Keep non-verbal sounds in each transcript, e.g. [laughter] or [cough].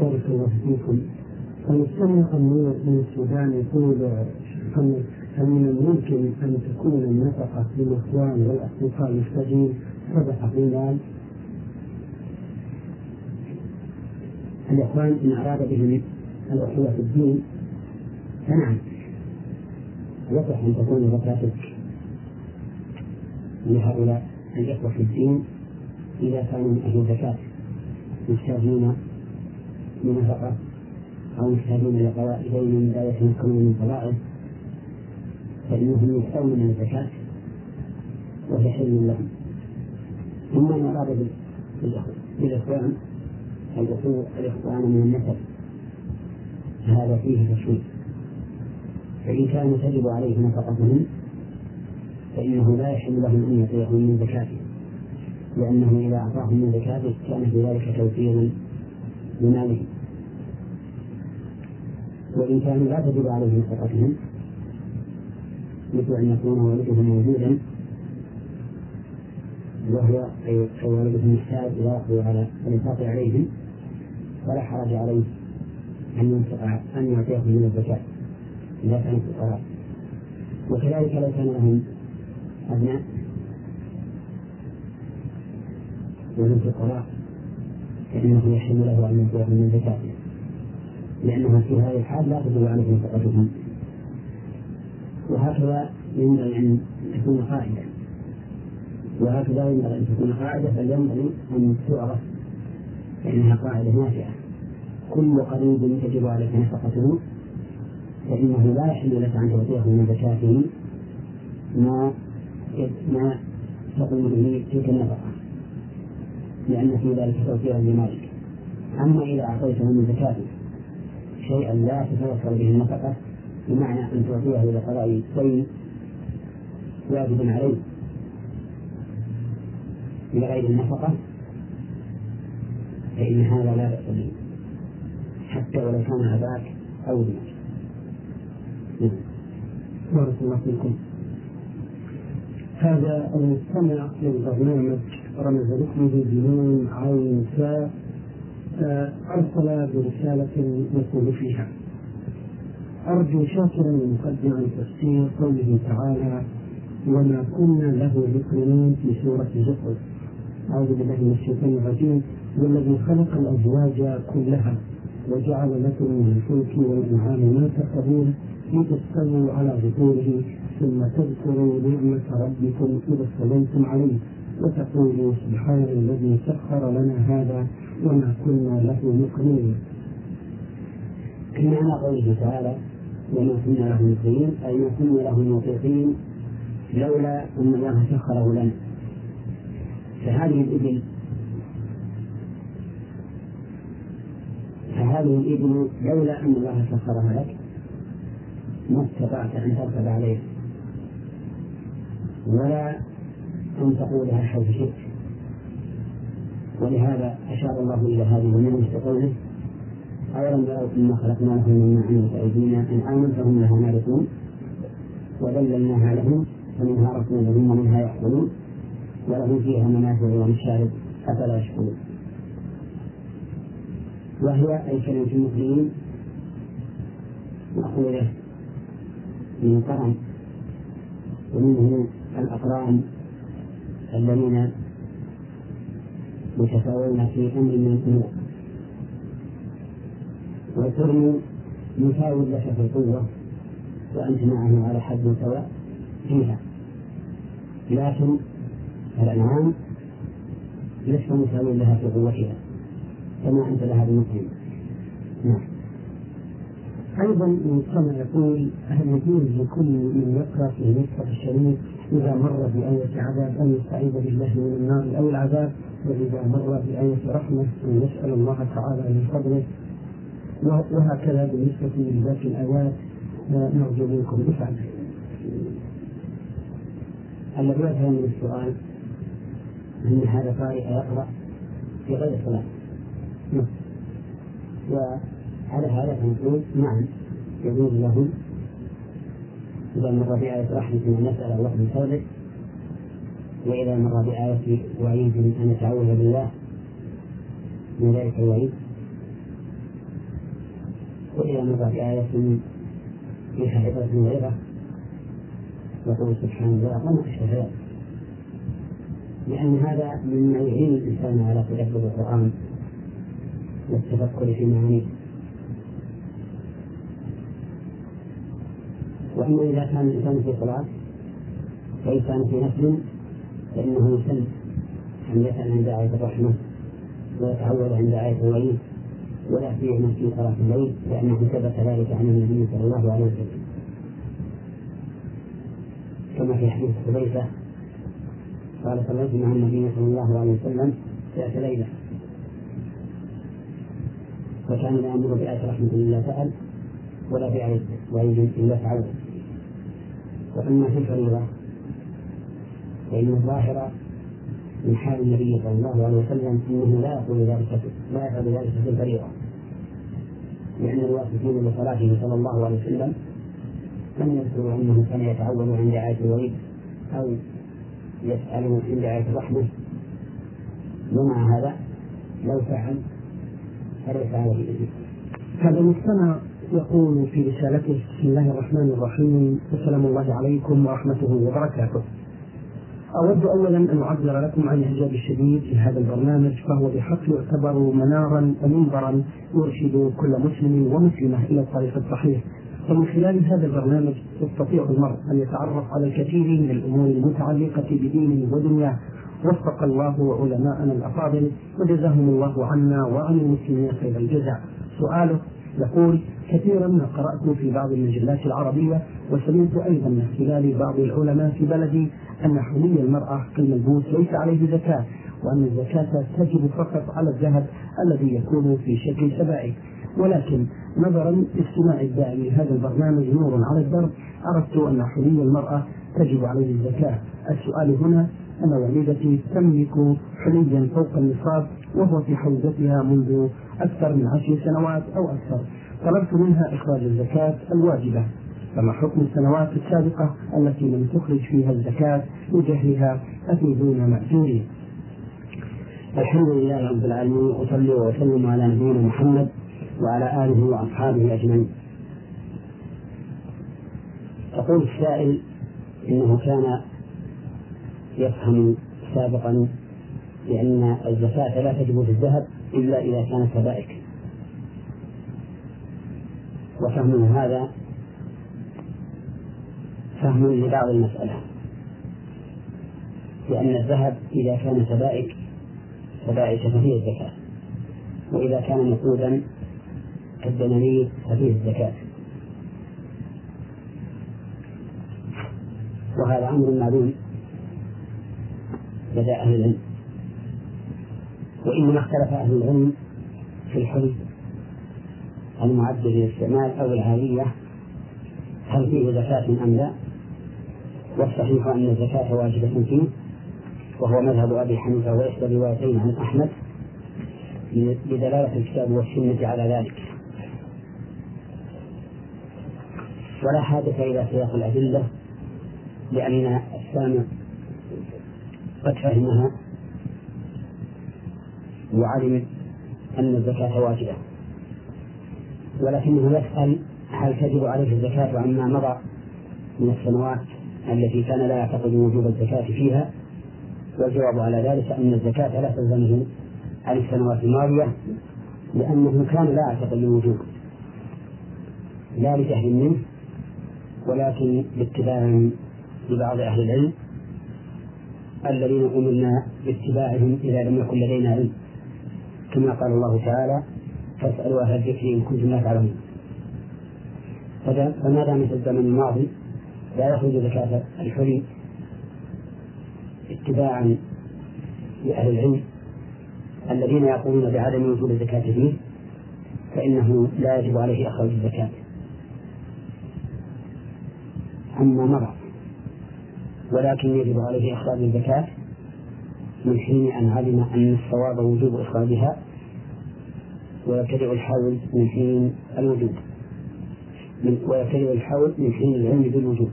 بارك الله فيكم. المستمع النور من السودان يقول هل من الممكن أن تكون النفقة للاخوان والأصدقاء المحتاجين. صدقه في المال؟ الإخوان إن أراد بهم الاخوه في الدين فنعم. يصح أن تكون زكاتك لهؤلاء الإخوة في الدين إذا كانوا من أهل الزكاة محتاجين لنفقة أو محتاجين لقضاء دين لا يتمكنون من قضائه فإنهم يحتون من الزكاة وهي حل لهم. ثم إن أراد بالإخوان الأخوة الإخوان من النسب هذا فيه تشويق فإن كان تجب عليه نفقتهم فإنه لا يحل لهم أن يعطيهم من زكاته. لأنه إذا أعطاهم من زكاته كان في ذلك توفيرا لماله وإن كانوا لا تجب عليهم نفقتهم مثل أن يكون والدهم موجودا وهو أي والدهم محتاج إلى يقضي على الإنفاق عليهم فلا حرج عليه أن ينفق أن يعطيهم من الزكاة إذا كانوا فقراء. وكذلك لو كان لهم أبناء وهم فقراء فإنه يحل له أن ينفقهم من زكاته. لأنها في هذه الحال لا تجب عليه نفقتهم وهكذا ينبغي أن تكون قاعدة. وهكذا ينبغي أن تكون قاعدة بل ينبغي أن تعرف فإنها قاعدة نافعة. كل قريب تجب عليك نفقته فإنه لا يحل لك أن تعطيه من زكاته ما ما تقوم به تلك النفقة. لأن في ذلك توفيرا لمالك. أما إذا أعطيته من زكاته شيئا لا تتوفر به النفقة بمعنى أن تعطيه إلى قضاء دين واجب عليه بغير النفقة فإن هذا لا بأس به حتى ولو كان أباك أو ابنك بارك الله فيكم. هذا المستمع للبرنامج رمز لكم بنون عين فاء أرسل برسالة يقول فيها أرجو شاكرا لمقدم تفسير قوله تعالى وما كنا له مقرنين في سورة الزخرف أعوذ بالله من الشيطان الرجيم والذي خلق الأزواج كلها وجعل لكم من الفلك والأنعام ما تركبون لتستووا على ظهوره ثم تذكروا نعمة ربكم إذا استويتم عليه. وتقولوا سبحان الذي سخر لنا هذا وما كنا له مقرنين. معنى قوله تعالى وما كنا له مقرنين أي ما كنا له موقفين لولا أن الله سخره لنا فهذه الإبل فهذه الإبل لولا أن الله سخرها لك ما استطعت أن تركب عليها ولا أن تقولها حيث شئت. ولهذا أشار الله إلى هذه النعمة بقوله أولم يروا إنا خلقنا لهم مما عملت أيدينا أنعاما فهم لها مالكون وذللناها لهم فمنها ركوبهم ومنها يأكلون ولهم فيها منافع ومشارب أفلا يشكرون. وهي أي كلمة المسلمين مأخوذة من قرن ومنه الأقران الذين يتساوون في أمر من الأمور والقرن يساوي لك في القوة وأنت معه على حد سواء فيها. لكن الأنعام لست مساوي لها في قوتها كما أنت لها بمسلم نعم. أيضا المستمع يقول هل يجوز لكل من يقرأ في مصحف الشريف إذا مر بآية عذاب أن يستعيذ بالله من النار أو العذاب وإذا مر بآية رحمة أن يسأل الله تعالى من فضله. وهكذا بالنسبة لباقي الآيات نرجو منكم إفعال الذي يفهم من السؤال أن هذا قارئ يقرأ في غير صلاة نعم. وعلى هذا فنقول نعم يجوز له إذا مر بآية رحمة أن يسأل الله من فضله وإذا مر بآية وعيد أن يتعوذ بالله من ذلك الوعيد. وإذا مضى بآية فيها عبرة وعظة يقول سبحان الله وما أشبه ذلك لأن هذا مما يعين الإنسان على تدبر القرآن والتفكر في معانيه. وأما إذا كان الإنسان في صلاة وإنسان في نفل فإنه يسن أن يسأل عند آية الرحمة ويتعوذ عند آية الوعيد ولا سيما في صلاة الليل لأنه ثبت ذلك عن النبي صلى الله عليه وسلم. كما في حديث حذيفة قال صليت مع النبي صلى الله عليه وسلم ذات ليلة. فكان يأمر بآية رحمة إلا سأل ولا بآية وعيد إلا تعوذ وأما في الفريضة فإن الظاهر من حال النبي صلى الله عليه وسلم أنه لا يقول ذلك لا يفعل ذلك في الفريضة. لأن الواقفين لصلاته صلى الله عليه وسلم لم يذكروا أنه كان يتعود عند آية الوليد أو يسأل عند آية الرحمة ومع هذا لو فعل فليس عليه هذا المستمع يقول في رسالته بسم الله الرحمن الرحيم. وسلام الله عليكم ورحمته وبركاته. أود أولا أن أعبر لكم عن الإعجاب الشديد في هذا البرنامج فهو بحق يعتبر منارا ومنبرا يرشد كل مسلم ومسلمة إلى الطريق الصحيح. ومن خلال هذا البرنامج يستطيع المرء أن يتعرف على الكثير من الأمور المتعلقة بدينه ودنياه وفق الله علماءنا الأفاضل وجزاهم الله عنا وعن المسلمين خير الجزاء. سؤاله يقول كثيرا ما قرأت في بعض المجلات العربية وسمعت أيضا من خلال بعض العلماء في بلدي أن حلي المرأة كالملبوس ليس عليه زكاة وأن الزكاة تجب فقط على الذهب الذي يكون في شكل سبائك. ولكن نظرا لاستماع الداعي لهذا البرنامج نور على الدرب عرفت أن حلي المرأة تجب عليه الزكاة. السؤال هنا أن والدتي تملك حليا فوق النصاب وهو في حوزتها منذ أكثر من عشر سنوات أو أكثر. طلبت منها إخراج الزكاة الواجبة. فما حكم السنوات السابقة التي لم تخرج فيها الزكاة لجهلها أفيدون مأجورين. الحمد لله رب العالمين وأصلي وأسلم على نبينا محمد وعلى آله وأصحابه أجمعين. يقول السائل إنه كان يفهم سابقا بأن الزكاة لا تجب في الذهب إلا إذا كانت سبائك وفهمه هذا فهم لبعض المسألة. لأن الذهب إذا كان سبائك سبائك ففيه الزكاة. وإذا كان نقودا كالدنانير ففيه الزكاة. وهذا أمر معلوم. لدى أهل العلم. وإنما اختلف أهل العلم في الحلي المعد للاستعمال أو العالية هل فيه زكاة أم لا؟ والصحيح أن الزكاة واجبة فيه وهو مذهب أبي حنيفة وإحدى روايتين عن أحمد بدلالة الكتاب والسنة على ذلك. ولا حاجة إلى سياق الأدلة لأن السامع قد فهمها وعلم أن الزكاة واجبة. ولكنه يسأل هل تجب عليه الزكاة عما مضى من السنوات التي كان لا يعتقد وجوب الزكاة فيها؟ والجواب على ذلك أن الزكاة لا تلزمه عن السنوات الماضية لأنه كان لا يعتقد الوجوب. لا لجهل منه ولكن باتباع لبعض أهل العلم. الذين أمرنا باتباعهم إذا لم يكن لدينا علم. كما قال الله تعالى فاسألوا أهل الذكر إن كنتم لا تعلمون. فما دام في الزمن الماضي؟ لا يخرج زكاة الحلي اتباعا لأهل العلم الذين يقولون بعدم وجود الزكاة فيه فإنه لا يجب عليه إخراج الزكاة. عما مضى ولكن يجب عليه إخراج الزكاة من حين أن علم أن الصواب وجوب إخراجها ويبتدئ الحول من حين الوجود من ويبتدئ الحول من حين العلم بالوجود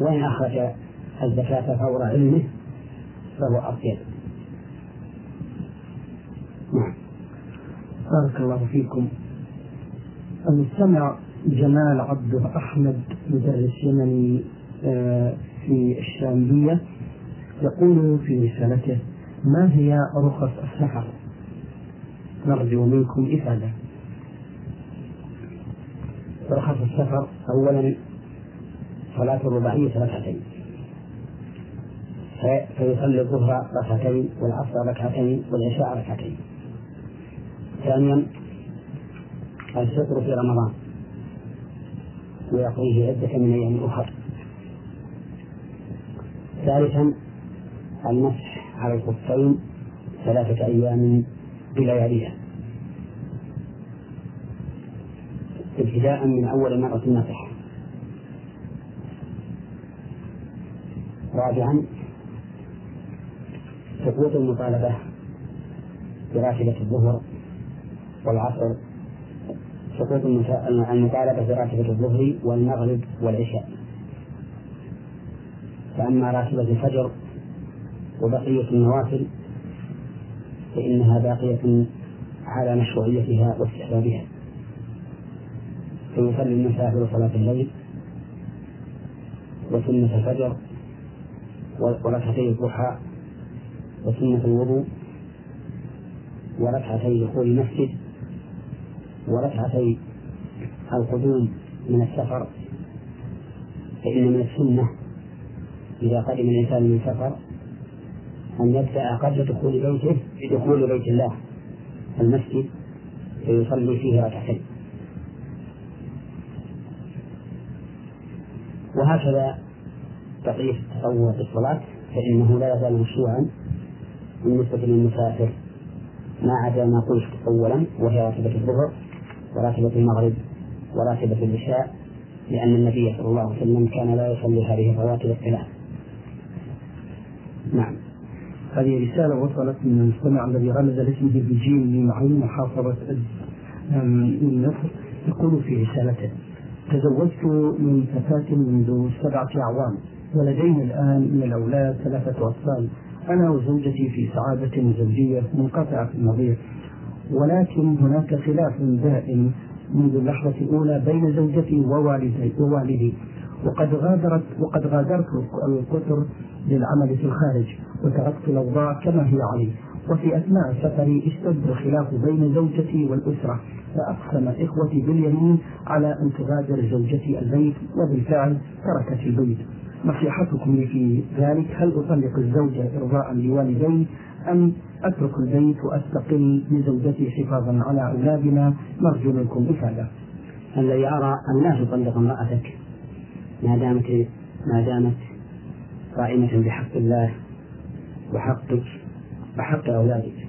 وإن أخرج الزكاة فور علمه فهو أطيب نعم. بارك الله فيكم. المستمع جمال عبده أحمد مدرس يمني آه، في الشاملية يقول في رسالته ما هي رخص السفر نرجو منكم إفادة. رخص السفر أولا صلاة الرباعية ركعتين. فيصلي الظهر ركعتين والعصر ركعتين والعشاء ركعتين. ثانيا الفطر في رمضان. ويقضيه عدة من أيام أخرى ثالثا المسح على الخفين ثلاثة أيام بلياليها. ابتداء من أول مرة المسح رابعا سقوط المطالبة براتبة الظهر والعصر سقوط المطالبة براتبة الظهر والمغرب والعشاء. فأما راتبة الفجر وبقية النوافل فإنها باقية على مشروعيتها واستحبابها. فيصلي المسافر صلاة الليل وسنة الفجر وركعتي الضحى وسنة الوضوء وركعتي دخول المسجد وركعتي القدوم من السفر فإن من السنة إذا قدم الإنسان من سفر أن يبدأ قبل دخول بيته بدخول بيت الله المسجد فيصلي فيه ركعتين. وهكذا بقية التطوع في الصلاة فإنه لا يزال مشروعا بالنسبة للمسافر. ما عدا ما قلت أولا وهي راتبة الظهر. وراتبة المغرب وراتبة العشاء لأن النبي صلى الله عليه وسلم كان لا يصلي هذه الرواتب الثلاث. نعم. هذه رسالة وصلت من المستمع الذي رمز لاسمه بجيم من عين محافظة مصر يقول في رسالته تزوجت من فتاة منذ سبعة أعوام ولدينا الآن من الأولاد ثلاثة أطفال. أنا وزوجتي في سعادة زوجية منقطعة النظير ولكن هناك خلاف دائم منذ اللحظة الأولى بين زوجتي ووالدي ووالدي. وقد غادرت وقد غادرت القطر للعمل في الخارج وتركت الأوضاع كما هي عليه وفي أثناء سفري اشتد الخلاف بين زوجتي والأسرة. فأقسم إخوتي باليمين على أن تغادر زوجتي البيت وبالفعل تركت البيت. نصيحتكم في ذلك هل أطلق الزوجة إرضاء لوالدي أم أترك البيت وأستقل بزوجتي حفاظا على أولادنا. نرجو منكم إفادة. الذي أرى أن لا تطلق امرأتك. ما دامت ما دامت قائمة بحق الله وحقك وحق أولادك.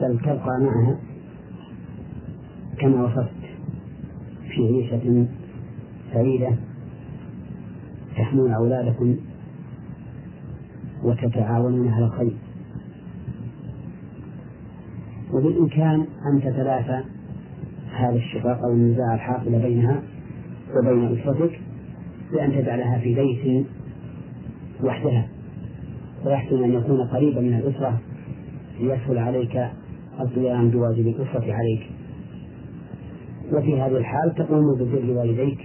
بل تبقى معها كما وصفت في عيشة سعيدة تحمون أولادكم وتتعاونون على الخير. وبالإمكان أن تتلافى هذا الشقاق أو النزاع الحاصل بينها وبين أسرتك بأن تجعلها في بيت وحدها. ويحسن أن يكون قريبا من الأسرة ليسهل عليك القيام بواجب الأسرة عليك. وفي هذه الحال تقوم ببر والديك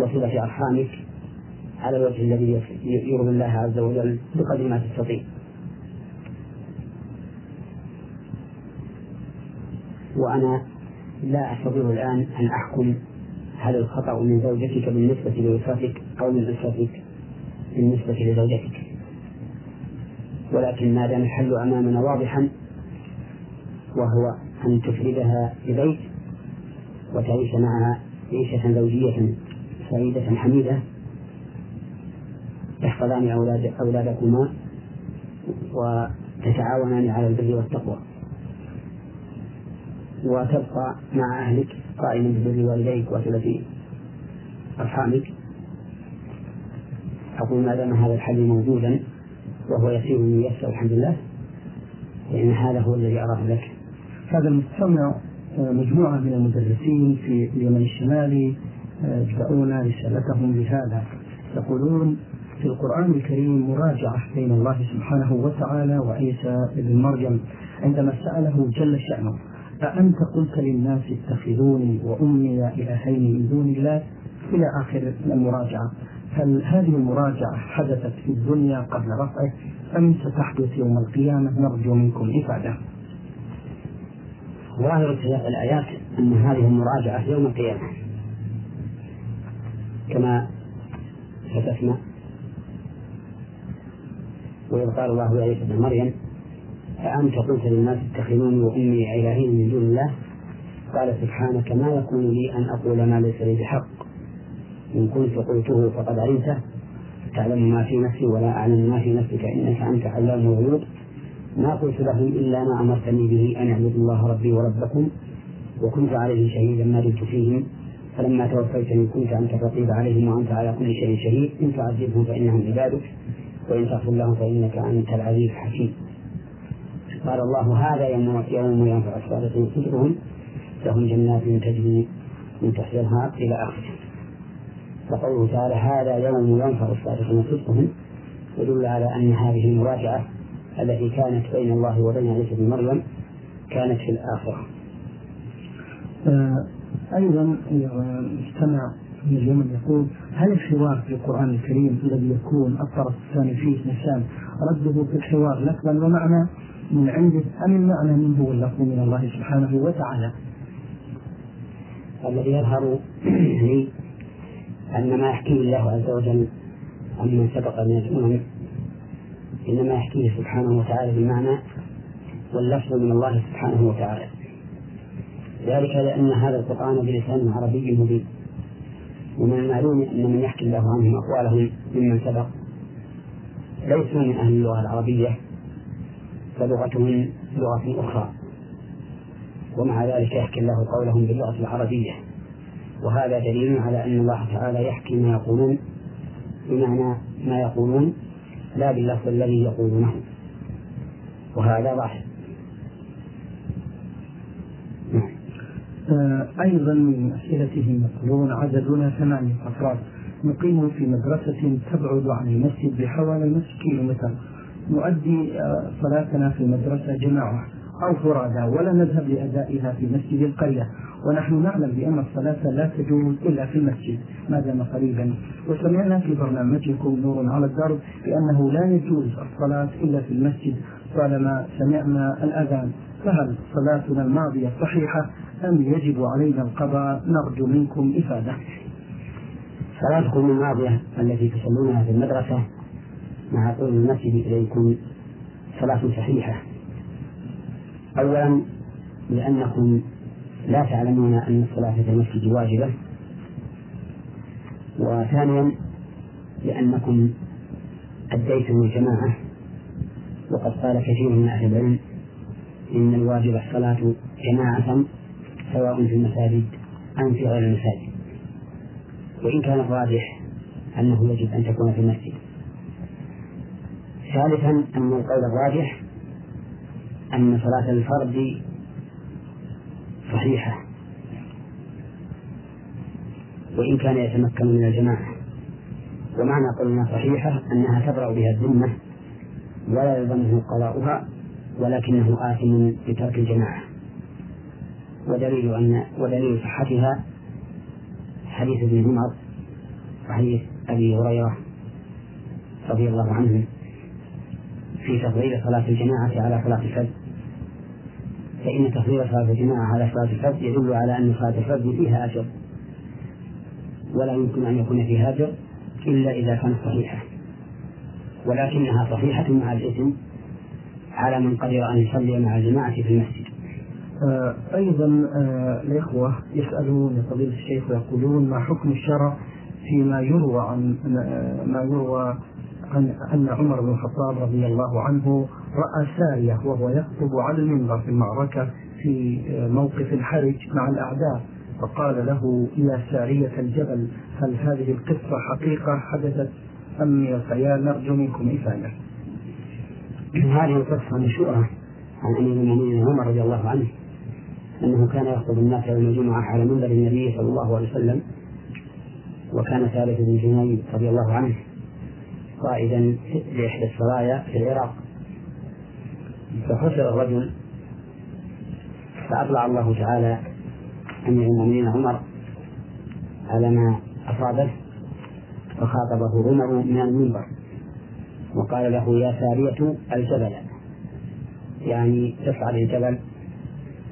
وصلة أرحامك على الوجه الذي يرضي الله عز وجل بقدر ما تستطيع. وأنا لا أستطيع الآن أن أحكم هل الخطأ من زوجتك بالنسبة لأسرتك أو من أسرتك بالنسبة لزوجتك. ولكن ما دام الحل أمامنا واضحا وهو أن تفردها ببيت وتعيش معها عيشة زوجية سعيدة حميدة تحفظان أولاد أولادكما وتتعاونان على البر والتقوى. وتبقى مع أهلك قائما ببر والديك وصلة أرحامك. أقول ما دام هذا الحل موجودا وهو يسير ويسر الحمد لله. فإن هذا هو الذي أراه لك. هذا المستمع مجموعة من المدرسين في اليمن الشمالي يبدأون رسالتهم بهذا يقولون في القرآن الكريم مراجعة بين الله سبحانه وتعالى وعيسى بن مريم عندما سأله جل شأنه أأنت قلت للناس اتخذوني وأمي إلهين من دون الله؟ إلى آخر المراجعة هل هذه المراجعة حدثت في الدنيا قبل رفعه؟ أم ستحدث يوم القيامة نرجو منكم إفادة؟ ظاهر سياق الآيات أن هذه المراجعة يوم القيامة كما ستسمع. وإذ قال الله يا عيسى ابن مريم أأنت قلت للناس اتخذوني وأمي إلهين من دون الله؟ قال سبحانك ما يكون لي أن أقول ما ليس لي بحق. إن كنت قلته فقد علمته. تعلم ما في نفسي ولا أعلم ما في نفسك إنك أنت علام الغيوب. ما قلت لهم إلا ما أمرتني به أن اعبدوا الله ربي وربكم. وكنت عليهم شهيدا ما دمت فيهم. فلما توفيتني كنت أنت الرقيب عليهم وأنت على كل شيء شهيد. إن تعذبهم فإنهم عبادك. وإن تغفر لهم فإنك أنت العزيز الحكيم. قال الله هذا يوم يوم ينفع الصادقين صدقهم لهم جنات تجري من تحت الأنهار إلى آخره. وقوله تعالى هذا يوم ينفع الصادقين صدقهم يدل على أن هذه المراجعة التي كانت بين الله وبين عيسى بن مريم كانت في الآخرة. آه أيضا استمع من اليمن يقول هل الحوار في القرآن الكريم الذي يكون الطرف الثاني فيه نسان رده في الحوار لفظا ومعنى من عنده أم المعنى منه واللفظ من الله سبحانه وتعالى؟ الذي يظهر [clears throat] لي أن ما يحكيه الله عز وجل عن من سبق من الأمم إنما يحكيه سبحانه وتعالى بالمعنى واللفظ من الله سبحانه وتعالى. ذلك لأن هذا القرآن بلسان عربي مبين. ومن المعلوم أن من يحكي الله عنهم أقوالهم ممن سبق ليسوا من أهل اللغة العربية فلغتهم لغة أخرى. ومع ذلك يحكي الله قولهم باللغة العربية. وهذا دليل على أن الله تعالى يحكي ما يقولون بمعنى ما يقولون لا باللفظ الذي يقولونه. وهذا ظاهر آه، أيضا من أسئلتهم يقولون عددنا ثمانية أفراد. نقيم في مدرسة تبعد عن المسجد بحوالي نصف كيلو متر نؤدي آه، صلاتنا في المدرسة جماعة أو فرادى ولا نذهب لأدائها في مسجد القرية ونحن نعلم بأن الصلاة لا تجوز إلا في المسجد ما دام قريبا. وسمعنا في برنامجكم نور على الدرب بأنه لا يجوز الصلاة إلا في المسجد. طالما سمعنا الأذان فهل صلاتنا الماضية صحيحة؟ أم يجب علينا القضاء؟ نرجو منكم إفادة. صلاتكم الماضية التي تصلونها في المدرسة مع طول المسجد إليكم صلاة صحيحة. أولا لأنكم لا تعلمون أن الصلاة في المسجد واجبة. وثانيا لأنكم أديتم الجماعة. وقد قال كثير من أهل العلم إن الواجب الصلاة جماعة. سواء في المساجد أم في غير المساجد. وإن كان الراجح أنه يجب أن تكون في المسجد. ثالثا أن القول الراجح أن صلاة الفرد صحيحة. وإن كان يتمكن من الجماعة. ومعنى قولنا صحيحة أنها تبرأ بها الذمة ولا يلزمه قضاؤها ولكنه آثم بترك الجماعة. ودليل أن ودليل صحتها حديث ابن عمر وحديث أبي هريرة رضي الله عنه في تفضيل صلاة الجماعة على صلاة الفجر. فإن تفضيل صلاة الجماعة على صلاة الفجر يدل على أن صلاة الفجر فيها أجر. ولا يمكن أن يكون فيها أجر إلا إذا كانت صحيحة. ولكنها صحيحة مع الإثم على من قدر أن يصلي مع الجماعة في المسجد. آه أيضا آه الإخوة يسألون فضيلة الشيخ ويقولون ما حكم الشرع فيما يروى عن ما يروى عن أن عمر بن الخطاب رضي الله عنه رأى سارية وهو يخطب على المنبر في المعركة في آه، موقف الحرج مع الأعداء. فقال له يا سارية الجبل هل هذه القصة حقيقة حدثت أم من الخيال نرجو منكم إفادة؟ هذه القصة مشهورة عن أمير المؤمنين عمر رضي الله عنه. أنه كان يخطب الناس يوم الجمعة على منبر النبي صلى الله عليه وسلم وكان ثابت بن جنيد رضي الله عنه قائدا لإحدى السرايا في العراق. فحشر الرجل فأطلع الله تعالى أمير المؤمنين عمر على ما أصابه فخاطبه عمر من المنبر وقال له يا سارية الجبل. يعني تصعد الجبل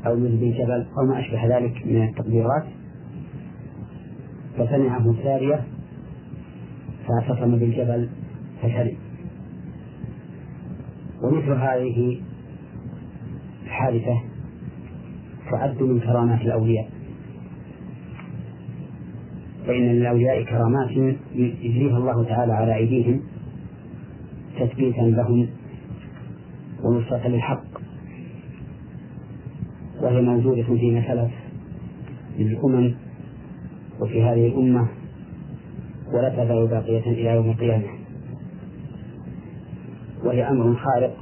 أو يلبي الجبل أو ما أشبه ذلك من التقديرات. فسمعه سارية فاعتصم بالجبل فشرب. ومثل هذه الحادثة تعد من كرامات الأولياء. فإن للأولياء كرامات يجريها الله تعالى على أيديهم تثبيتا لهم ونصرة للحق. وهي موجودة فيما سلف من الأمم وفي هذه الأمة ولا تزال باقية إلى يوم القيامة. وهي أمر خارق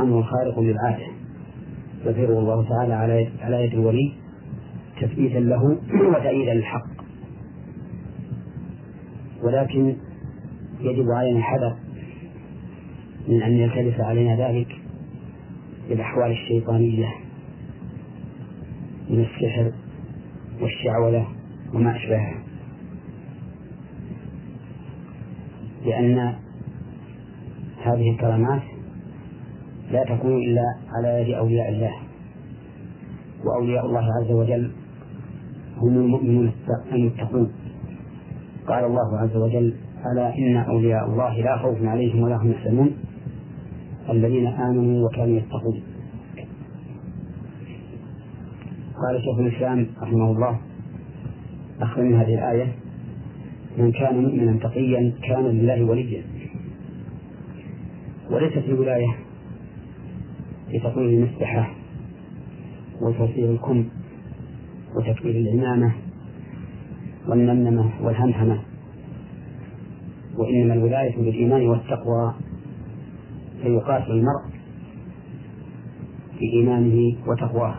أمر خارق للعادة. يظهره الله تعالى على على يد الولي تثبيتا له [clears throat] وتأييدا للحق. ولكن يجب علينا الحذر من أن يلتبس علينا ذلك بالأحوال الشيطانية. من السحر والشعوذة وما أشبهها. لأن هذه الكرامات لا تكون إلا على يد أولياء الله وأولياء الله عز وجل هم المؤمنون المتقون. قال الله عز وجل ألا إن أولياء الله لا خوف عليهم ولا هم يحزنون الذين آمنوا وكانوا يتقون. قال شيخ الإسلام رحمه الله أخذ من هذه الآية من كان مؤمنا تقيا كان لله وليا. وليست الولاية لتطويل المسبحة وتوسيع الكم وتكبير العمامة والنمنمة والهمهمة وإنما الولاية بالإيمان والتقوى فيقاس المرء في إيمانه وتقواه.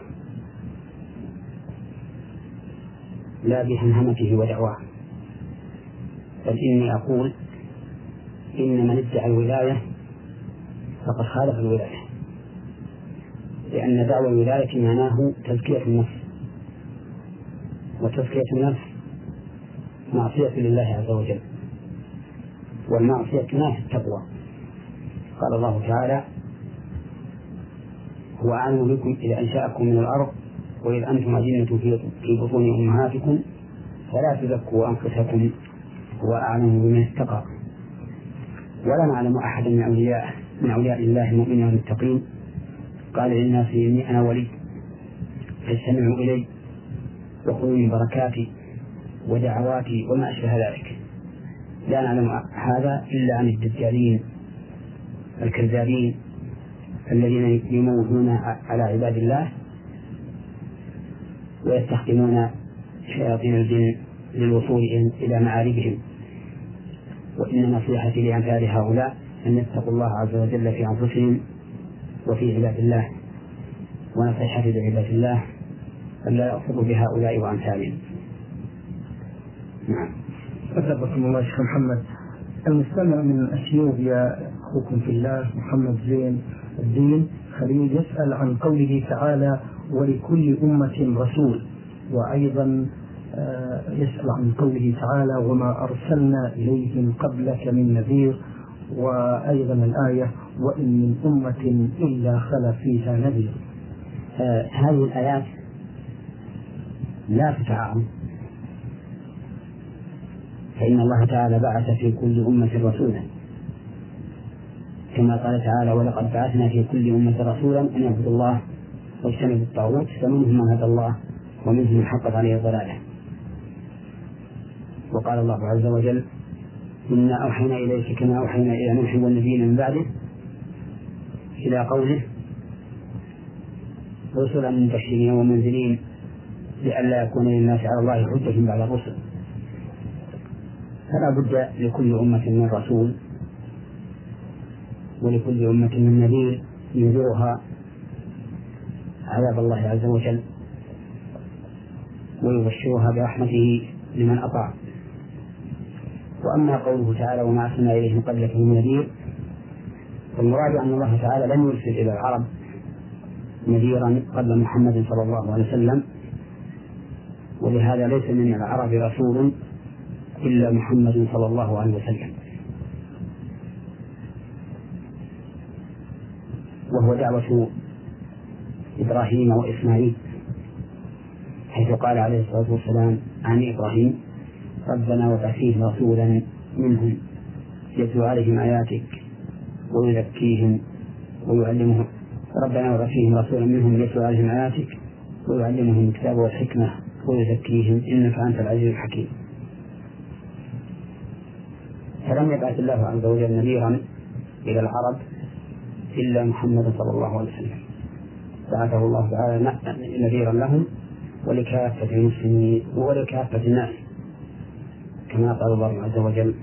لا بهمهمته ودعواه. بل إني أقول إن من ادعى الولاية فقد خالف الولاية لأن دعوى الولاية معناه تزكية النفس وتزكية النفس معصية لله عز وجل والمعصية تنافي التقوى. قال الله تعالى هو أعلم بكم إذا أنشأكم من الأرض وإذ أنتم أجنة في بطون أمهاتكم فلا تزكوا أنفسكم هو أعلم بمن اتقى. ولا نعلم أحدا من أولياء من أولياء الله المؤمنين المتقين قال للناس إني أنا ولي. فاستمعوا إلي وخذوا من بركاتي ودعواتي وما أشبه ذلك. لا نعلم هذا إلا عن الدجالين الكذابين الذين يموتون على عباد الله ويستخدمون شياطين الجن للوصول إلى معاربهم. وإن نصيحتي لأمثال هؤلاء أن يتقوا الله عز وجل في أنفسهم وفي عباد الله ونصيحتي لعباد الله أن لا يأخذوا بهؤلاء وأمثالهم نعم. أثبتكم الله شيخ محمد. المستمع من أثيوبيا أخوكم في الله محمد زين الدين خليل يسأل عن قوله تعالى ولكل أمة رسول. وأيضا آه، يسأل عن قوله تعالى وما أرسلنا إليهم قبلك من نذير. وأيضا الآية وإن من أمة إلا خلا فيها نذير. آه هذه الآيات لا تتعارض. فإن الله تعالى بعث في كل أمة رسولا. كما قال تعالى ولقد بعثنا في كل أمة رسولا أن يعبدوا الله واجتنبوا الطاغوت فمنهم من هدى الله ومنهم من حقت عليه الضلالة. وقال الله عز وجل إنا أوحينا إليك كما أوحينا إلى نوح والنبيين من بعده إلى قوله رسلا مبشرين ومنزلين لئلا يكون للناس على الله حجة بعد الرسل. فلا بد لكل أمة من رسول ولكل أمة من نذير ينذرها عذاب الله عز وجل ويبشرها برحمته لمن أطاع. وأما قوله تعالى وما أرسلنا إليهم قبلك من نذير فالمراد أن الله تعالى لم يرسل إلى العرب نذيرا قبل محمد صلى الله عليه وسلم ولهذا ليس من العرب رسول إلا محمد صلى الله عليه وسلم. وهو دعوة إبراهيم وإسماعيل حيث قال عليه الصلاة والسلام عن إبراهيم ربنا وابعث فيهم رسولا منهم يتلو عليهم آياتك ويزكيهم ويعلمهم ربنا وابعث فيهم رسولا منهم يتلو عليهم آياتك ويعلمهم الكتاب والحكمة ويزكيهم إنك أنت العزيز الحكيم. فلم يبعث الله عز وجل نذيرا إلى العرب إلا محمد صلى الله عليه وسلم. بعثه الله تعالى نذيرا لهم ولكافة المسلمين ولكافة الناس. كما قال الله عز وجل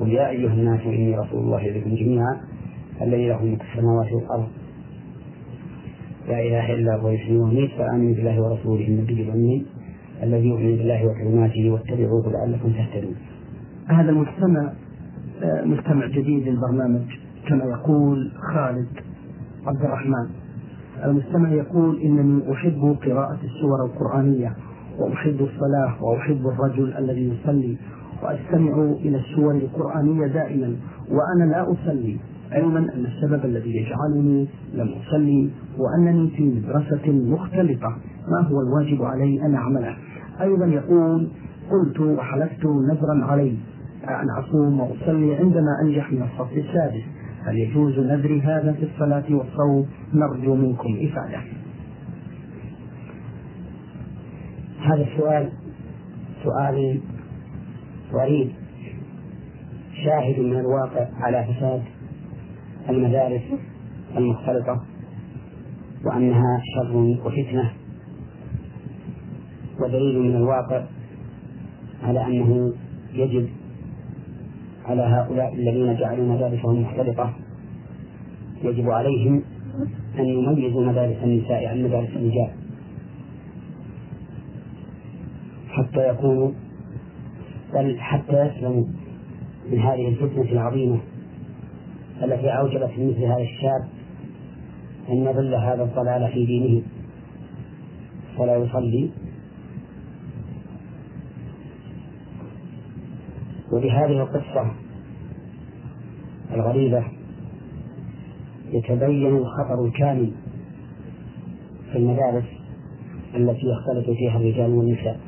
قل يا أيها الناس إني رسول الله إليكم جميعا الذي له ملك السماوات والأرض. لا إله إلا هو يحيي ويميت فآمنوا بالله ورسوله النبي الأمين الذي يؤمن بالله وكلماته واتبعوه لعلكم تهتدون. هذا المجتمع آه، مجتمع جديد للبرنامج كما يقول خالد عبد الرحمن. المستمع يقول إنني أحب قراءة السور القرآنية وأحب الصلاة وأحب الرجل الذي يصلي وأستمع إلى السور القرآنية دائما وأنا لا أصلي علما أن السبب الذي يجعلني لم أصلي وأنني في مدرسة مختلطة. ما هو الواجب علي أن أعمله؟ أيضا يقول قلت وحلفت نذرا علي أن أصوم وأصلي عندما أنجح من الصف السادس. هل يجوز نذري هذا في الصلاة والصوم؟ نرجو منكم إفادة. هذا السؤال سؤال غريب شاهد من الواقع على فساد المدارس المختلطة وأنها شر وفتنة. ودليل من الواقع على أنه يجب على هؤلاء الذين جعلوا مدارسهم مختلطة. يجب عليهم أن يميزوا مدارس النساء عن مدارس الرجال. حتى يكونوا بل حتى يسلموا من هذه الفتنة العظيمة التي أوجبت مثل هذا الشاب أن يضل هذا الضلال في دينه. ولا يصلي وبهذه القصة الغريبة يتبين الخطر الكامل في المدارس التي يختلط فيها الرجال والنساء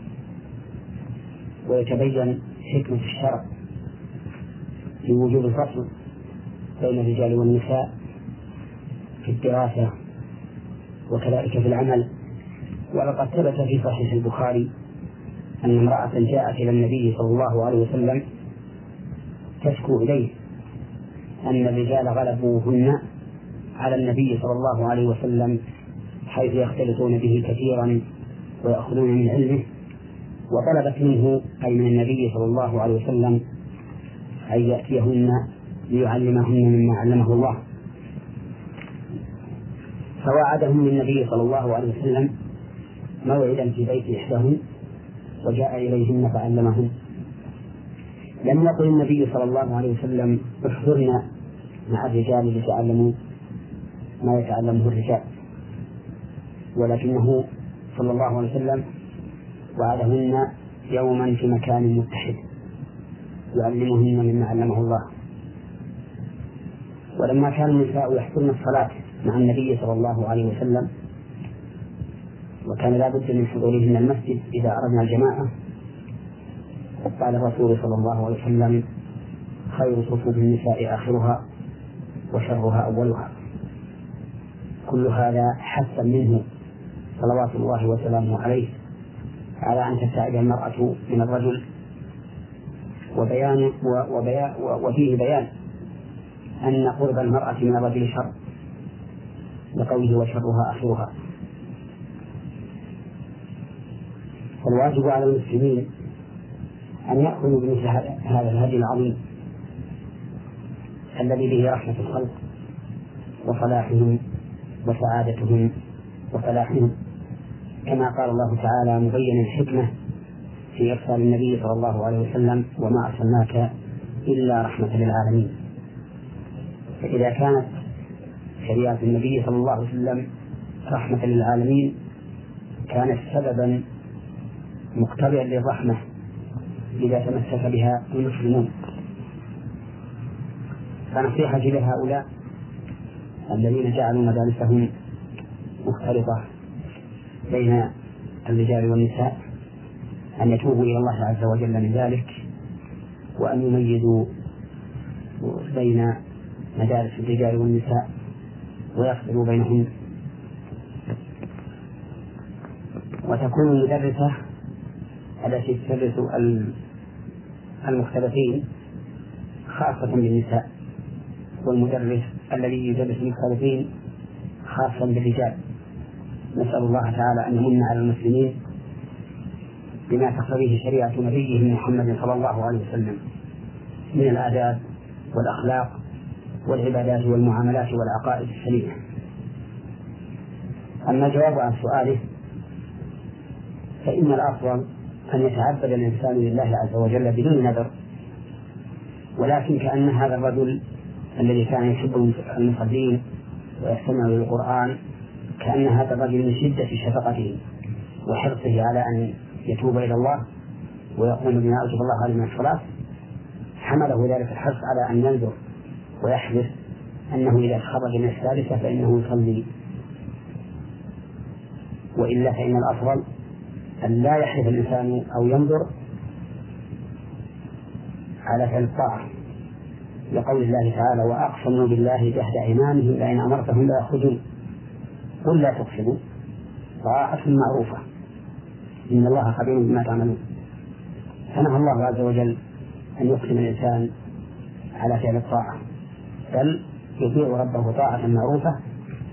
ويتبين حكمة الشرع في وجوب الفصل بين الرجال والنساء في الدراسة وكذلك في العمل. ولقد ثبت في صحيح البخاري أن امرأة جاءت إلى النبي صلى الله عليه وسلم تشكو إليه أن الرجال غلبوهن على النبي صلى الله عليه وسلم حيث يختلطون به كثيرا ويأخذون من علمه وطلبت منه أي من النبي صلى الله عليه وسلم أن يأتيهن ليعلمهن مما علمه الله. فوعدهم النبي صلى الله عليه وسلم موعدا في بيت إحداهن. وجاء إليهن فعلمهن. لم يقل النبي صلى الله عليه وسلم احضرنا مع الرجال لتعلموا ما يتعلمه الرجال. ولكنه صلى الله عليه وسلم وعدهن يوما في مكان متحد يعلمهن مما علمه الله. ولما كان النساء يحضرن الصلاة مع النبي صلى الله عليه وسلم وكان لا بد من حضورهن المسجد إذا أردنا الجماعة. قال الرسول صلى الله عليه وسلم خير صفوف النساء آخرها وشرها أولها. كل هذا حثا منه صلوات الله وسلامه عليه على أن تبتعد المرأة من الرجل. وبيان وبيان وفيه بيان أن قرب المرأة من الرجل شر لقوله وشرها آخرها. فالواجب على المسلمين أن يأخذوا بمثل هذا الهدي العظيم الذي به رحمة الخلق وصلاحهم وسعادتهم وفلاحهم كما قال الله تعالى مبين الحكمة في إرسال النبي صلى الله عليه وسلم وما أرسلناك إلا رحمة للعالمين. فإذا كانت شريعة النبي صلى الله عليه وسلم رحمة للعالمين كانت سببا مقتضيا للرحمة إذا تمسك بها المسلمون. فنصيحتي لهؤلاء الذين جعلوا مدارسهم مختلطة بين الرجال والنساء أن يتوبوا إلى الله عز وجل من ذلك وأن يميزوا بين مدارس الرجال والنساء ويفصلوا بينهم. وتكون المدرسة التي تدرس المختلفين خاصة بالنساء والمدرس الذي يدرس المختلفين خاصا بالرجال. نسأل الله تعالى أن يمن على المسلمين بما تقتضيه شريعة نبيه محمد صلى الله عليه وسلم من الآداب والأخلاق والعبادات والمعاملات والعقائد السليمة. أما الجواب عن سؤاله فإن الأفضل أن يتعبد الإنسان لله عز وجل بدون نذر ولكن كأن هذا الرجل الذي كان يحب المصلين ويستمع للقرآن كأن هذا الرجل من شدة شفقته وحرصه على أن يتوب إلى الله ويقوم بما أوجب الله عليه من الصلاة حمله ذلك الحرص على أن ينذر ويحلف أنه إذا خرج من الثالثة فإنه يصلي. وإلا فإن الأفضل أن لا يحلف الإنسان أو ينظر على فعل الطاعة لقول الله تعالى وأقسموا بالله جهد أيمانهم لئن أمرتهم لا يخرجون قل لا تقسموا طاعة معروفة. إن الله خبير بما تعملون. فنهى الله عز وجل أن يقسم الإنسان على فعل الطاعة بل يطيع ربه طاعة معروفة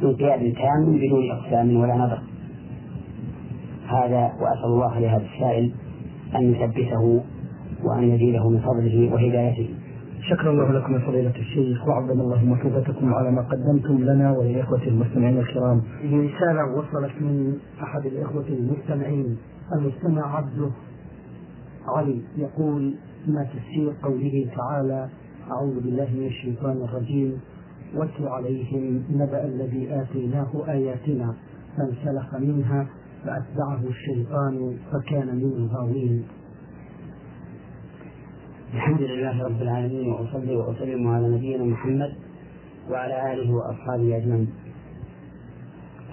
بانقياد كامل بدون إقسام ولا نظر. هذا وأسأل الله لهذا السائل أن يثبته وأن يزيده من فضله وهدايته شكرا الله لكم يا فضيلة الشيخ وعظم الله مثوبتكم على ما قدمتم لنا وللإخوة المستمعين الكرام. رسالة وصلت من أحد الإخوة المستمعين المستمع عبده علي يقول ما تفسير قوله تعالى أعوذ بالله من الشيطان الرجيم واتل عليهم نبأ الذي آتيناه آياتنا فانسلخ منها فأتبعه الشيطان فكان من الغاوين الحمد لله رب العالمين وأصلي وأسلم على نبينا محمد وعلى آله وأصحابه أجمعين.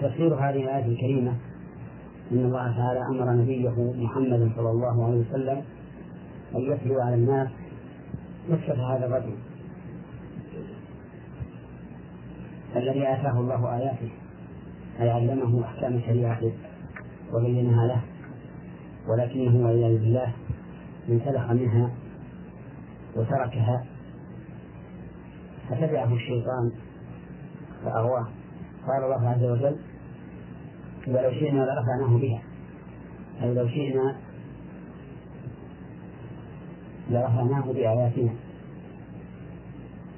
تفسير هذه الآية الكريمة أن الله تعالى أمر نبيه محمد صلى الله عليه وسلم أن يتلو على الناس قصة هذا الرجل الذي آتاه الله آياته أي علمه أحكام شريعته وبينها له ولكنه والعياذ بالله انسلخ منها وتركها فتبعه الشيطان فأغواه. قال الله عز وجل ولو شئنا لرفعناه بها. أي لو شئنا لرفعناه بآياتنا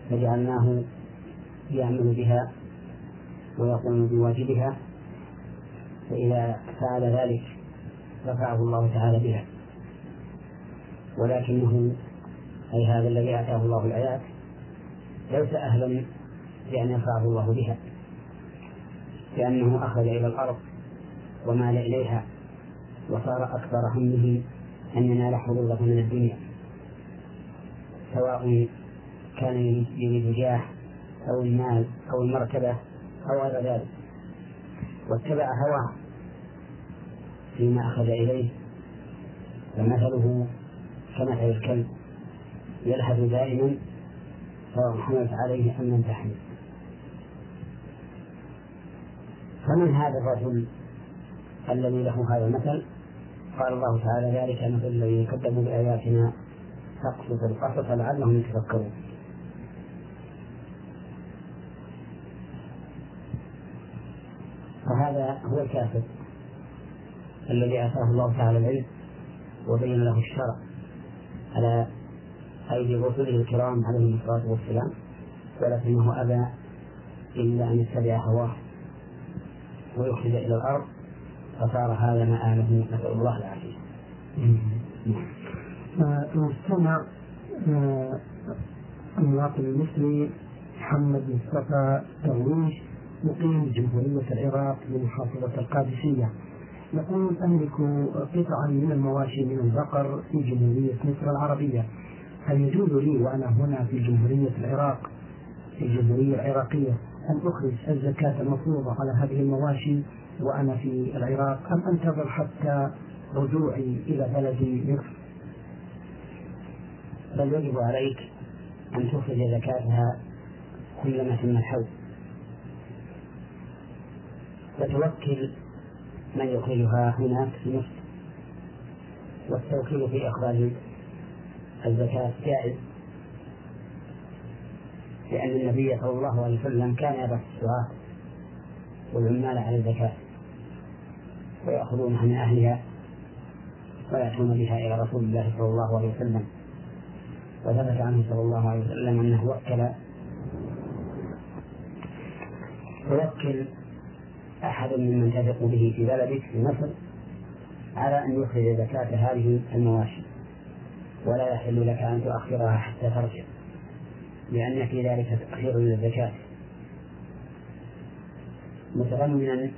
فجعلناه يعمل بها ويقوم بواجبها فإذا فعل ذلك رفعه الله تعالى بها. ولكنه أي هذا الذي آتاه الله الآيات ليس أهلا بأن يرفعه الله بها لأنه أخذ إلى الأرض ومال إليها وصار أكثر همه أن ينال حظوظة من الدنيا. سواء كان يريد جاه أو المال أو المرتبة أو غير ذلك. واتبع هواه فيما أخذ إليه فمثله كمثل الكلب يلهث دائما سواء حملت عليه أم لم تحمل. فمن هذا الرجل الذي له هذا المثل؟ قال الله تعالى ذلك مثل الذين كذبوا بآياتنا تقصد القصص لعلهم يتفكرون. فهذا هو الكافر الذي آتاه الله تعالى العلم وبين له الشرع على أيدي رسله الكرام عليهم الصلاة والسلام ولكنه أبى إلا أن يتبع هواه ويخرج إلى الأرض فصار هذا مآله نسأل الله العافية. المستمع آه، المواطن المصري محمد مصطفى درويش مقيم بجمهورية العراق بمحافظة القادسية. يقول أملك قطعا من المواشي من البقر في جمهورية مصر العربية. هل يجوز لي وأنا هنا في جمهورية العراق في الجمهورية العراقية أن أخرج الزكاة المفروضة على هذه المواشي وأنا في العراق؟ أم أنتظر حتى رجوعي إلى بلدي مصر؟ بل يجب عليك أن تخرج زكاتها كلما تم الحول وتوكل من يخرجها هناك في مصر. والتوكيل في إخراج الزكاة جائز. لأن النبي صلى الله عليه وسلم كان يبعث السعاة والعمال على الزكاة ويأخذونها من أهلها ويأتون بها إلى رسول الله صلى الله عليه وسلم. وثبت عنه صلى الله عليه وسلم أنه وكل. توكل أحد ممن تثق به في بلدك في مصر على أن يخرج زكاة هذه المواشي. ولا يحل لك أن تؤخرها حتى ترجع لأن في ذلك تأخير للزكاة متضمنا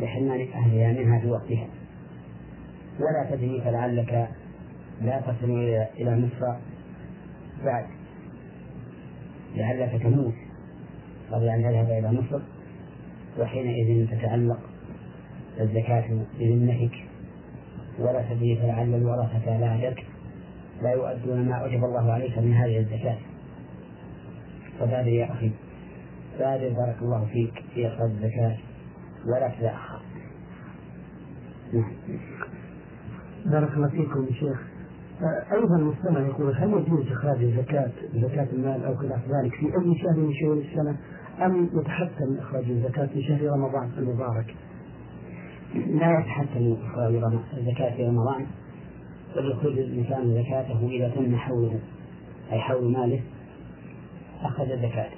لحرمان أهلها منها في وقتها. ولا تدري فلعلك لا تصل إلى مصر بعد لعلك تموت قبل أن تذهب إلى مصر. وحينئذ تتعلق الزكاة بذمتك ولا تدري فلعل الورثة بعدك لا يؤدون ما أوجب الله عليك من هذه الزكاة. فبادر يا أخي بادر بارك الله فيك في إخراج الزكاة ولا تتأخر. نعم. بارك الله فيكم شيخ. أيضا المستمع يقول هل يجوز إخراج الزكاة زكاة المال أو خلاف ذلك في أي شهر من شهور السنة أم يتحتم إخراج الزكاة في شهر رمضان المبارك؟ لا يتحتم إخراج الزكاة في رمضان بل يخرج الإنسان زكاته إذا تم حوله أي حول ماله أخذ الزكاة.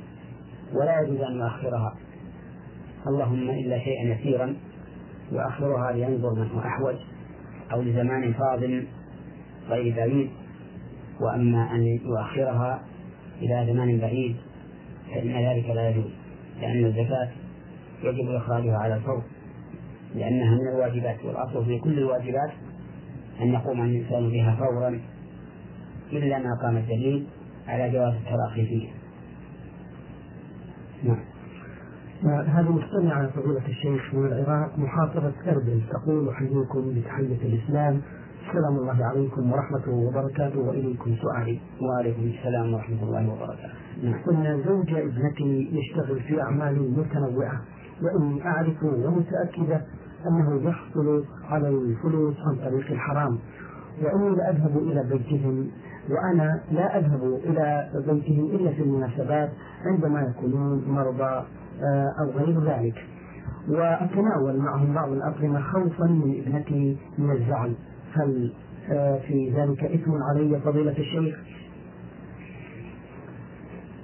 ولا يجوز أن يؤخرها. اللهم إلا شيئا يسيرا يؤخرها لينظر من هو أحوج أو لزمان فاضل غير بعيد. وأما أن يؤخرها إلى زمان بعيد فإن ذلك لا يجوز لأن الزكاة يجب إخراجها على الفور لأنها من الواجبات والأصل في كل الواجبات أن يقوم الإنسان بها فورا إلا ما قام الدليل على جواز التراخي فيها. نعم. هذه مستمعة فضيلة الشيخ من العراق محافظة أربل تقول أحييكم بتحية الإسلام. سلام الله عليكم ورحمته وبركاته وإليكم سؤالي. وعليكم السلام ورحمة الله وبركاته. نعم. زوج ابنتي يشتغل في أعمال متنوعة وإني أعرف ومتأكدة أنه يحصل على الفلوس عن طريق الحرام وإني لا أذهب إلى بيتهم وأنا لا أذهب إلى بيتهم إلا في المناسبات عندما يكونون مرضى آه، أو غير ذلك وأتناول معهم بعض الأطعمة خوفا من ابنتي من الزعل هل آه، في ذلك إثم علي فضيلة الشيخ؟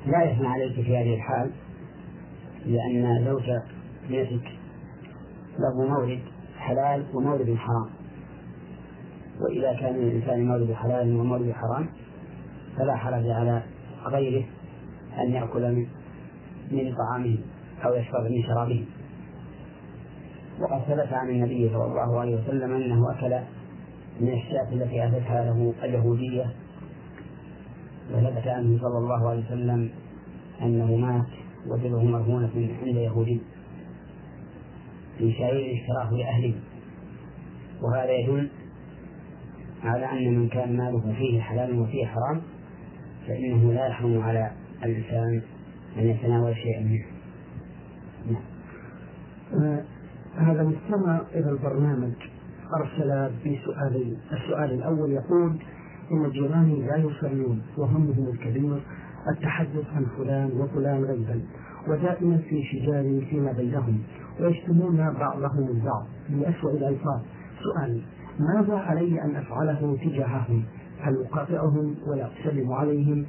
لا إثم عليك في هذه الحال لأن زوج ابنتك له مورد حلال ومورد حرام. وإذا كان للإنسان مورد حلال ومورد حرام فلا حرج على غيره أن يأكل من من طعامه أو يشرب من شرابه. وقد ثبت عن النبي صلى الله عليه وسلم أنه أكل من الشاة التي أتتها له اليهودية وثبت عنه صلى الله عليه وسلم أنه مات وجده مرهونة عند يهودي في شعير اشتراه لأهله وهذا يدل على أن من كان ماله فيه حلال وفيه حرام فإنه لا يحرم على الإنسان أن يتناول شيئا منه نعم. آه هذا مستمع إلى البرنامج أرسل بسؤالين السؤال الأول يقول إن جيراني لا يصلون وهمهم الكبير التحدث عن فلان وفلان غيبا ودائما في شجار فيما بينهم ويشتمون بعضهم البعض بأسوأ الألفاظ. سؤال ماذا علي أن أفعله تجاههم؟ هل أقاطعهم ولا أسلم عليهم؟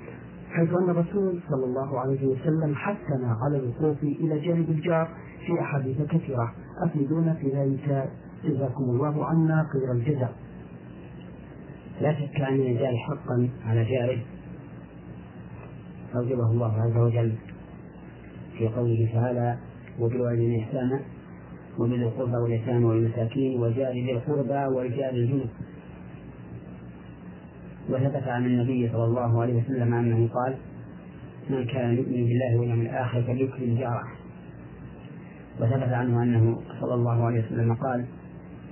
حيث أن الرسول صلى الله عليه وسلم حثنا على الوقوف إلى جانب الجار في أحاديث كثيرة. أفيدونا في ذلك؟ جزاكم الله عنا خير الجزاء. لا شك أن الإنسان حقا على جاره. أوجبه الله عز وجل في قوله تعالى وبالوالدين إحسانا ومن القربى واليتامى والمساكين وجار ذي القربى والجار الجنوب وثبت عن النبي صلى الله عليه وسلم أنه قال من كان يؤمن بالله واليوم الآخر فليكرم جاره. وثبت عنه أنه صلى الله عليه وسلم قال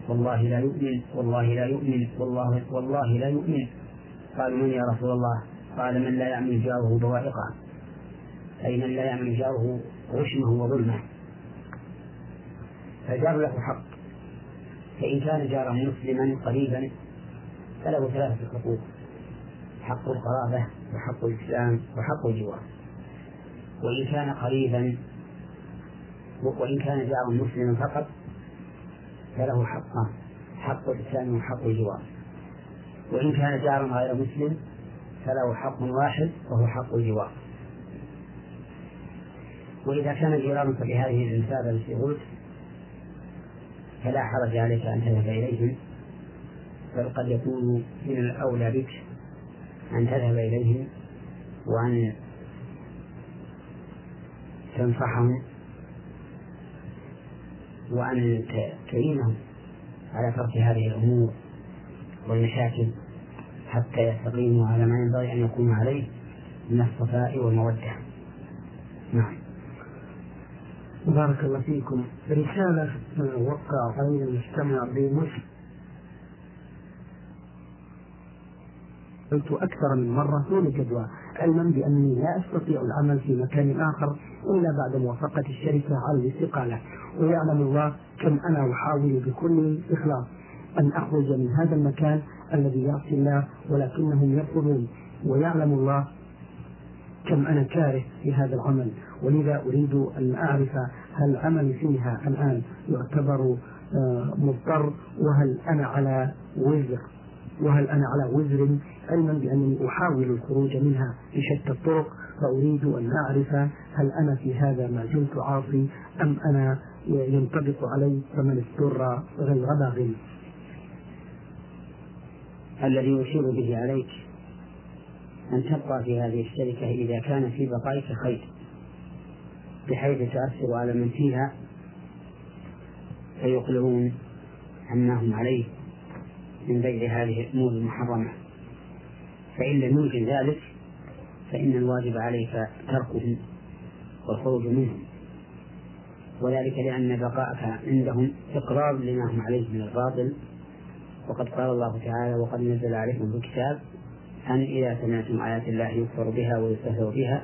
والله لا يؤمن والله لا يؤمن والله والله لا يؤمن. قالوا من يا رسول الله؟ قال من لا يعمل جاره بوائقه. أي من لا يعمل جاره غشمه وظلمه. فالجار له حق. فإن كان جارا مسلما قريبا فله ثلاثة حقوق. حق القرابة وحق الإسلام وحق الجوار. وإن كان قريبا وإن كان جارا مسلما فقط فله حقان. حق الإسلام وحق الجوار. وإن كان جارا غير مسلم فله حق واحد وهو حق الجوار. وإذا كان جيرانك بهذه المثابة التي قلت فلا حرج عليك أن تذهب إليهم بل قد يكون من الأولى بك أن تذهب إليهم وأن تنصحهم وأن تعينهم على ترك هذه الأمور والمشاكل حتى يستقيموا على ما ينبغي أن يكونوا عليه من الصفاء والمودة. نعم. بارك الله فيكم. رسالة وقع غير المستمع بمسلم. قلت أكثر من مرة دون جدوى علما بأني لا أستطيع العمل في مكان آخر إلا بعد موافقة الشركة على الاستقالة. ويعلم الله كم أنا أحاول بكل إخلاص أن أخرج من هذا المكان الذي يعصي الله ولكنهم يرفضون ويعلم الله كم أنا كاره في هذا العمل. ولذا أريد أن أعرف هل عملي فيها الآن يعتبر آه، مضطر؟ وهل أنا على وزر؟ وهل أنا على وزر علما بأنني أحاول الخروج منها بشتى الطرق؟ فأريد أن أعرف هل أنا في هذا ما زلت عاصي أم أنا ينطبق علي فمن اضطر غير باغ الذي يشير به عليك أن تبقى في هذه الشركة إذا كان في بقائك خير بحيث تؤثر على من فيها فيقلعون عما هم عليه من بيع هذه الأمور المحرمة. فإن لم يمكن ذلك فإن الواجب عليك تركهم والخروج منهم وذلك لأن بقاءك عندهم إقرار لما هم عليه من الباطل. وقد قال الله تعالى وقد نزل عليكم في الكتاب أن إذا سمعتم آيات الله يكفر بها ويستهزأ بها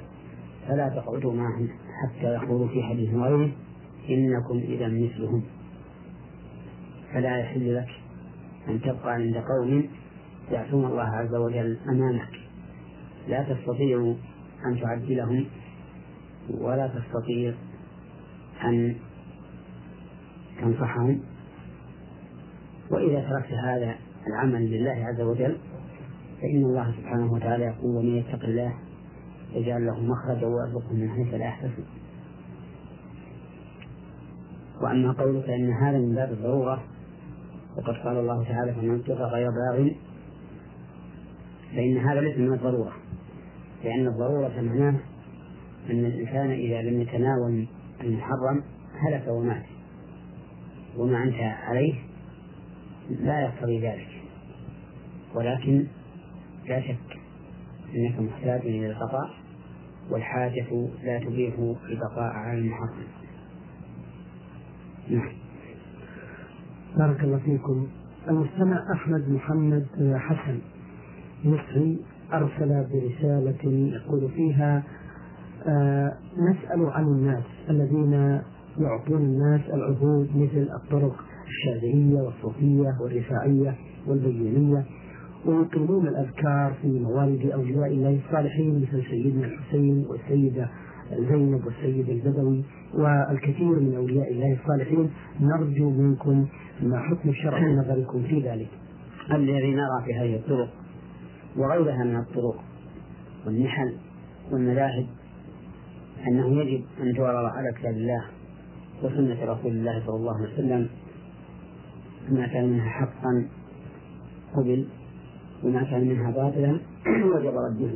فلا تقعدوا معهم حتى يخوضوا في حديث غيره إنكم إذا مثلهم فلا يحل لك أن تبقى عند قوم يعصون الله عز وجل أمامك. لا تستطيع أن تعدلهم ولا تستطيع أن تنصحهم. وإذا تركت هذا العمل لله عز وجل فإن الله سبحانه وتعالى يقول ومن يتق الله يجعل له مخرجا ويرزقه من حيث لا يحتسب. وأما قوله فإن هذا من باب الضرورة وقد قال الله تعالى فمن اضطر غير باغ فإن هذا ليس من الضرورة. لأن الضرورة معناه أن الإنسان إذا لم يتناول المحرم هلك ومات. وما أنت عليه لا يقتضي ذلك. ولكن لا شك أنك محتاج إلى البقاء والحاجة لا تبيح البقاء على المحرم. نعم. بارك الله فيكم. المستمع أحمد محمد حسن مصري. أرسل برسالة يقول فيها آه نسأل عن الناس الذين يعطون الناس العهود مثل الطرق الشاذلية والصوفية والرفاعية والبيانية ويقيمون الأذكار في موالد أولياء الله الصالحين مثل سيدنا الحسين والسيدة زينب والسيد البدوي والكثير من أولياء الله الصالحين. نرجو منكم ما حكم الشرع نظركم في ذلك. الذي نرى في هذه الطرق. وغيرها من الطرق والنحل والمذاهب أنه يجب أن تعرض على كتاب الله وسنة رسول الله صلى الله عليه وسلم ما كان منها حقا قبل وما كان منها باطلا [clears throat] وجب رده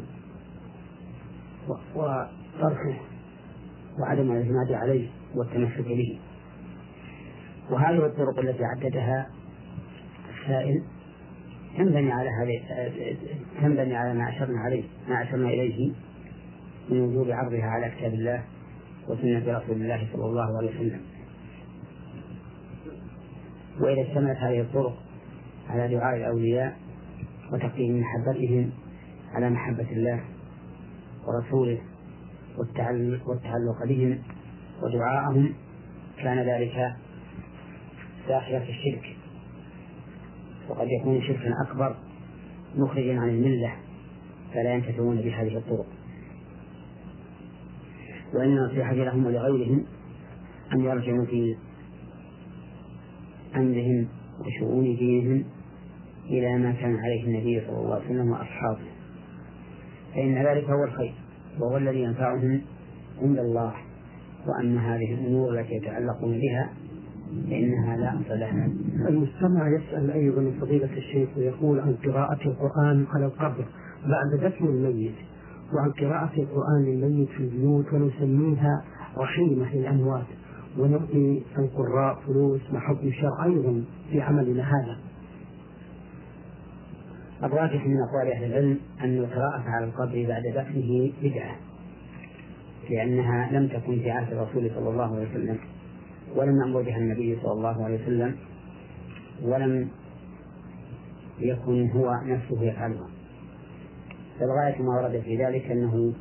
وطرحه وعدم الاعتماد عليه والتمسك به. وهذه الطرق التي عددها السائل تنبني على هذه تنبني على ما أشرنا عليه ما أشرنا إليه من وجوب عرضها على كتاب الله وسنة رسول الله صلى الله عليه وسلم. وإذا اشتملت هذه الطرق على دعاء الأولياء وتقديم محبتهم على محبة الله ورسوله والتعلق بهم ودعاءهم كان ذلك داخلا في الشرك. وقد يكون شركا أكبر مخرجا عن الملة فلا ينتفعون بهذه الطرق. وإن النصيحة لهم ولغيرهم أن يرجعوا في أمرهم وشؤون دينهم إلى ما كان عليه النبي صلى الله عليه وسلم وأصحابه. فإن ذلك هو الخير وهو الذي ينفعهم عند الله وأما هذه الأمور التي يتعلقون بها فإنها لا أصل لها المستمع يسأل أيضا فضيلة الشيخ ويقول عن قراءة القرآن على القبر بعد دفن الميت وعن قراءة القرآن للميت في البيوت ونسميها رحيمة للأموات. ونعطي القراء فلوس مع حكم الشرع أيضا في عملنا هذا. الراجح من أقوال أهل العلم أن القراءة على القبر بعد دفنه بدعة لأنها لم تكن في عهد الرسول صلى الله عليه وسلم. ولم يأمر بها النبي صلى الله عليه وسلم ولم يكن هو نفسه يفعلها. فالغاية ما ورد في ذلك أنه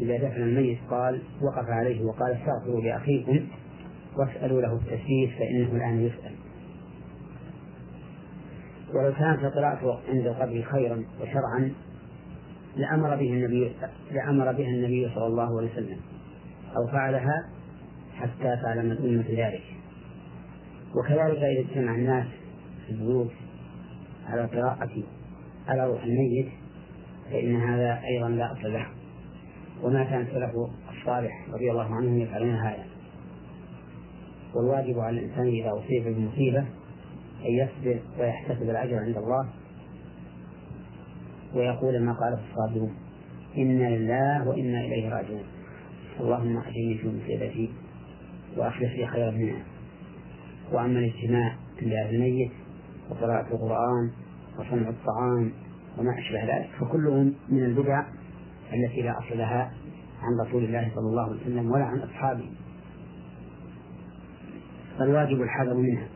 إذا دفن الميت قال وقف عليه وقال استغفروا لأخيكم واسألوا له التسبيح فإنه الآن يسأل. ولو كانت القراءة عند القبر خيرا وشرعا لأمر به النبي لأمر بها النبي صلى الله عليه وسلم أو فعلها حتى تعلم الأمة ذلك. وكذلك إذا اجتمع الناس في البيوت على قراءة على روح الميت فإن هذا أيضا لا أصل له. وما كان السلف الصالح رضي الله عنهم يفعلون هذا. والواجب على الإنسان إذا أصيب بمصيبة أن يصبر ويحتسب الأجر عند الله. ويقول ما قاله الصابرون إنا لله وإنا إليه راجعون. اللهم أجرني في مصيبتي. وأخلف لي خيرا منها وأما الاجتماع عند أهل الميت وقراءة القرآن وصنع الطعام وما أشبه ذلك فكلهم من البدع التي لا أصل لها عن رسول الله صلى الله عليه وسلم ولا عن أصحابه. فالواجب الحذر منها.